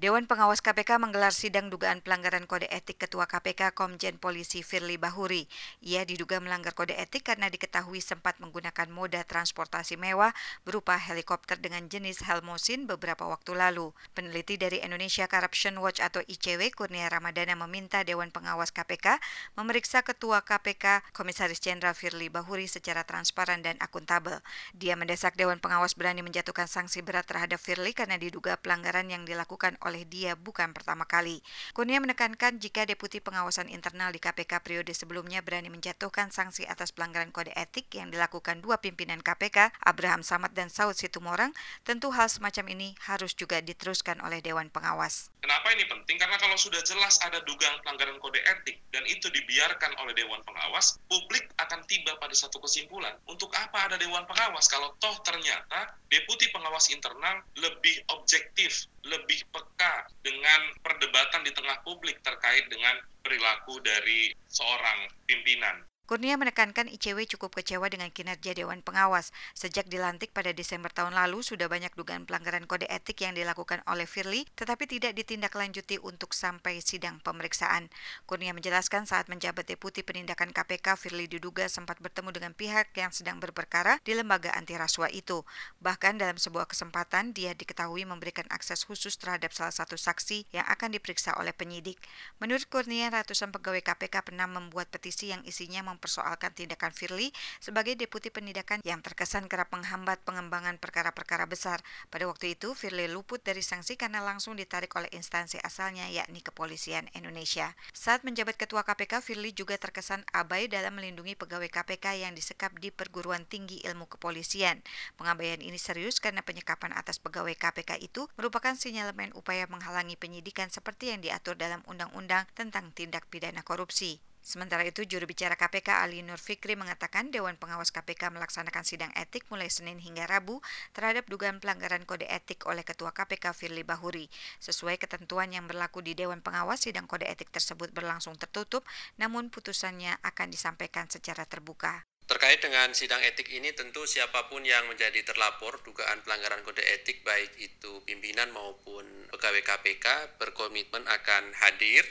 Dewan Pengawas KPK menggelar sidang dugaan pelanggaran kode etik Ketua KPK Komjen Polisi Firly Bahuri. Ia diduga melanggar kode etik karena diketahui sempat menggunakan moda transportasi mewah berupa helikopter dengan jenis Helmosin beberapa waktu lalu. Peneliti dari Indonesia Corruption Watch atau ICW Kurnia Ramadana meminta Dewan Pengawas KPK memeriksa Ketua KPK Komisaris Jenderal Firly Bahuri secara transparan dan akuntabel. Dia mendesak Dewan Pengawas berani menjatuhkan sanksi berat terhadap Firly karena diduga pelanggaran yang dilakukan oleh oleh dia bukan pertama kali. Kurnia menekankan jika Deputi Pengawasan Internal di KPK periode sebelumnya berani menjatuhkan sanksi atas pelanggaran kode etik yang dilakukan dua pimpinan KPK, Abraham Samad dan Saud Situmorang, tentu hal semacam ini harus juga diteruskan oleh Dewan Pengawas. Kenapa ini penting? Karena kalau sudah jelas ada dugaan pelanggaran kode etik dan itu dibiarkan oleh Dewan Pengawas, publik akan tiba pada satu kesimpulan. Untuk apa ada Dewan Pengawas kalau toh ternyata Deputi Pengawas Internal lebih objektif, lebih peka dengan perdebatan di tengah publik terkait dengan perilaku dari seorang pimpinan. Kurnia menekankan ICW cukup kecewa dengan kinerja Dewan Pengawas. Sejak dilantik pada Desember tahun lalu, sudah banyak dugaan pelanggaran kode etik yang dilakukan oleh Firly, tetapi tidak ditindaklanjuti untuk sampai sidang pemeriksaan. Kurnia menjelaskan saat menjabat Deputi Penindakan KPK, Firly diduga sempat bertemu dengan pihak yang sedang berperkara di lembaga anti rasuah itu. Bahkan dalam sebuah kesempatan, dia diketahui memberikan akses khusus terhadap salah satu saksi yang akan diperiksa oleh penyidik. Menurut Kurnia, ratusan pegawai KPK pernah membuat petisi yang isinya mempersoalkan tindakan Firly sebagai deputi penindakan yang terkesan kerap menghambat pengembangan perkara-perkara besar. Pada waktu itu, Firly luput dari sanksi karena langsung ditarik oleh instansi asalnya yakni Kepolisian Indonesia. Saat menjabat Ketua KPK, Firly juga terkesan abai dalam melindungi pegawai KPK yang disekap di Perguruan Tinggi Ilmu Kepolisian. Pengabaian ini serius karena penyekapan atas pegawai KPK itu merupakan sinyalemen upaya menghalangi penyidikan seperti yang diatur dalam Undang-Undang tentang tindak pidana korupsi. Sementara itu, juru bicara KPK Ali Nur Fikri mengatakan Dewan Pengawas KPK melaksanakan sidang etik mulai Senin hingga Rabu terhadap dugaan pelanggaran kode etik oleh Ketua KPK Firly Bahuri. Sesuai ketentuan yang berlaku di Dewan Pengawas, sidang kode etik tersebut berlangsung tertutup, namun putusannya akan disampaikan secara terbuka. Terkait dengan sidang etik ini tentu siapa pun yang menjadi terlapor dugaan pelanggaran kode etik baik itu pimpinan maupun pegawai KPK berkomitmen akan hadir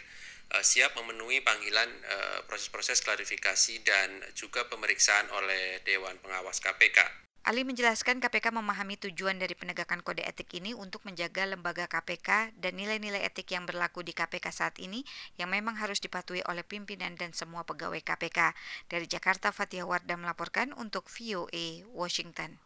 uh, siap memenuhi panggilan uh, proses-proses klarifikasi dan juga pemeriksaan oleh Dewan Pengawas KPK. Ali menjelaskan KPK memahami tujuan dari penegakan kode etik ini untuk menjaga lembaga KPK dan nilai-nilai etik yang berlaku di KPK saat ini yang memang harus dipatuhi oleh pimpinan dan semua pegawai KPK. Dari Jakarta, Fatia Wardah melaporkan untuk VOA Washington.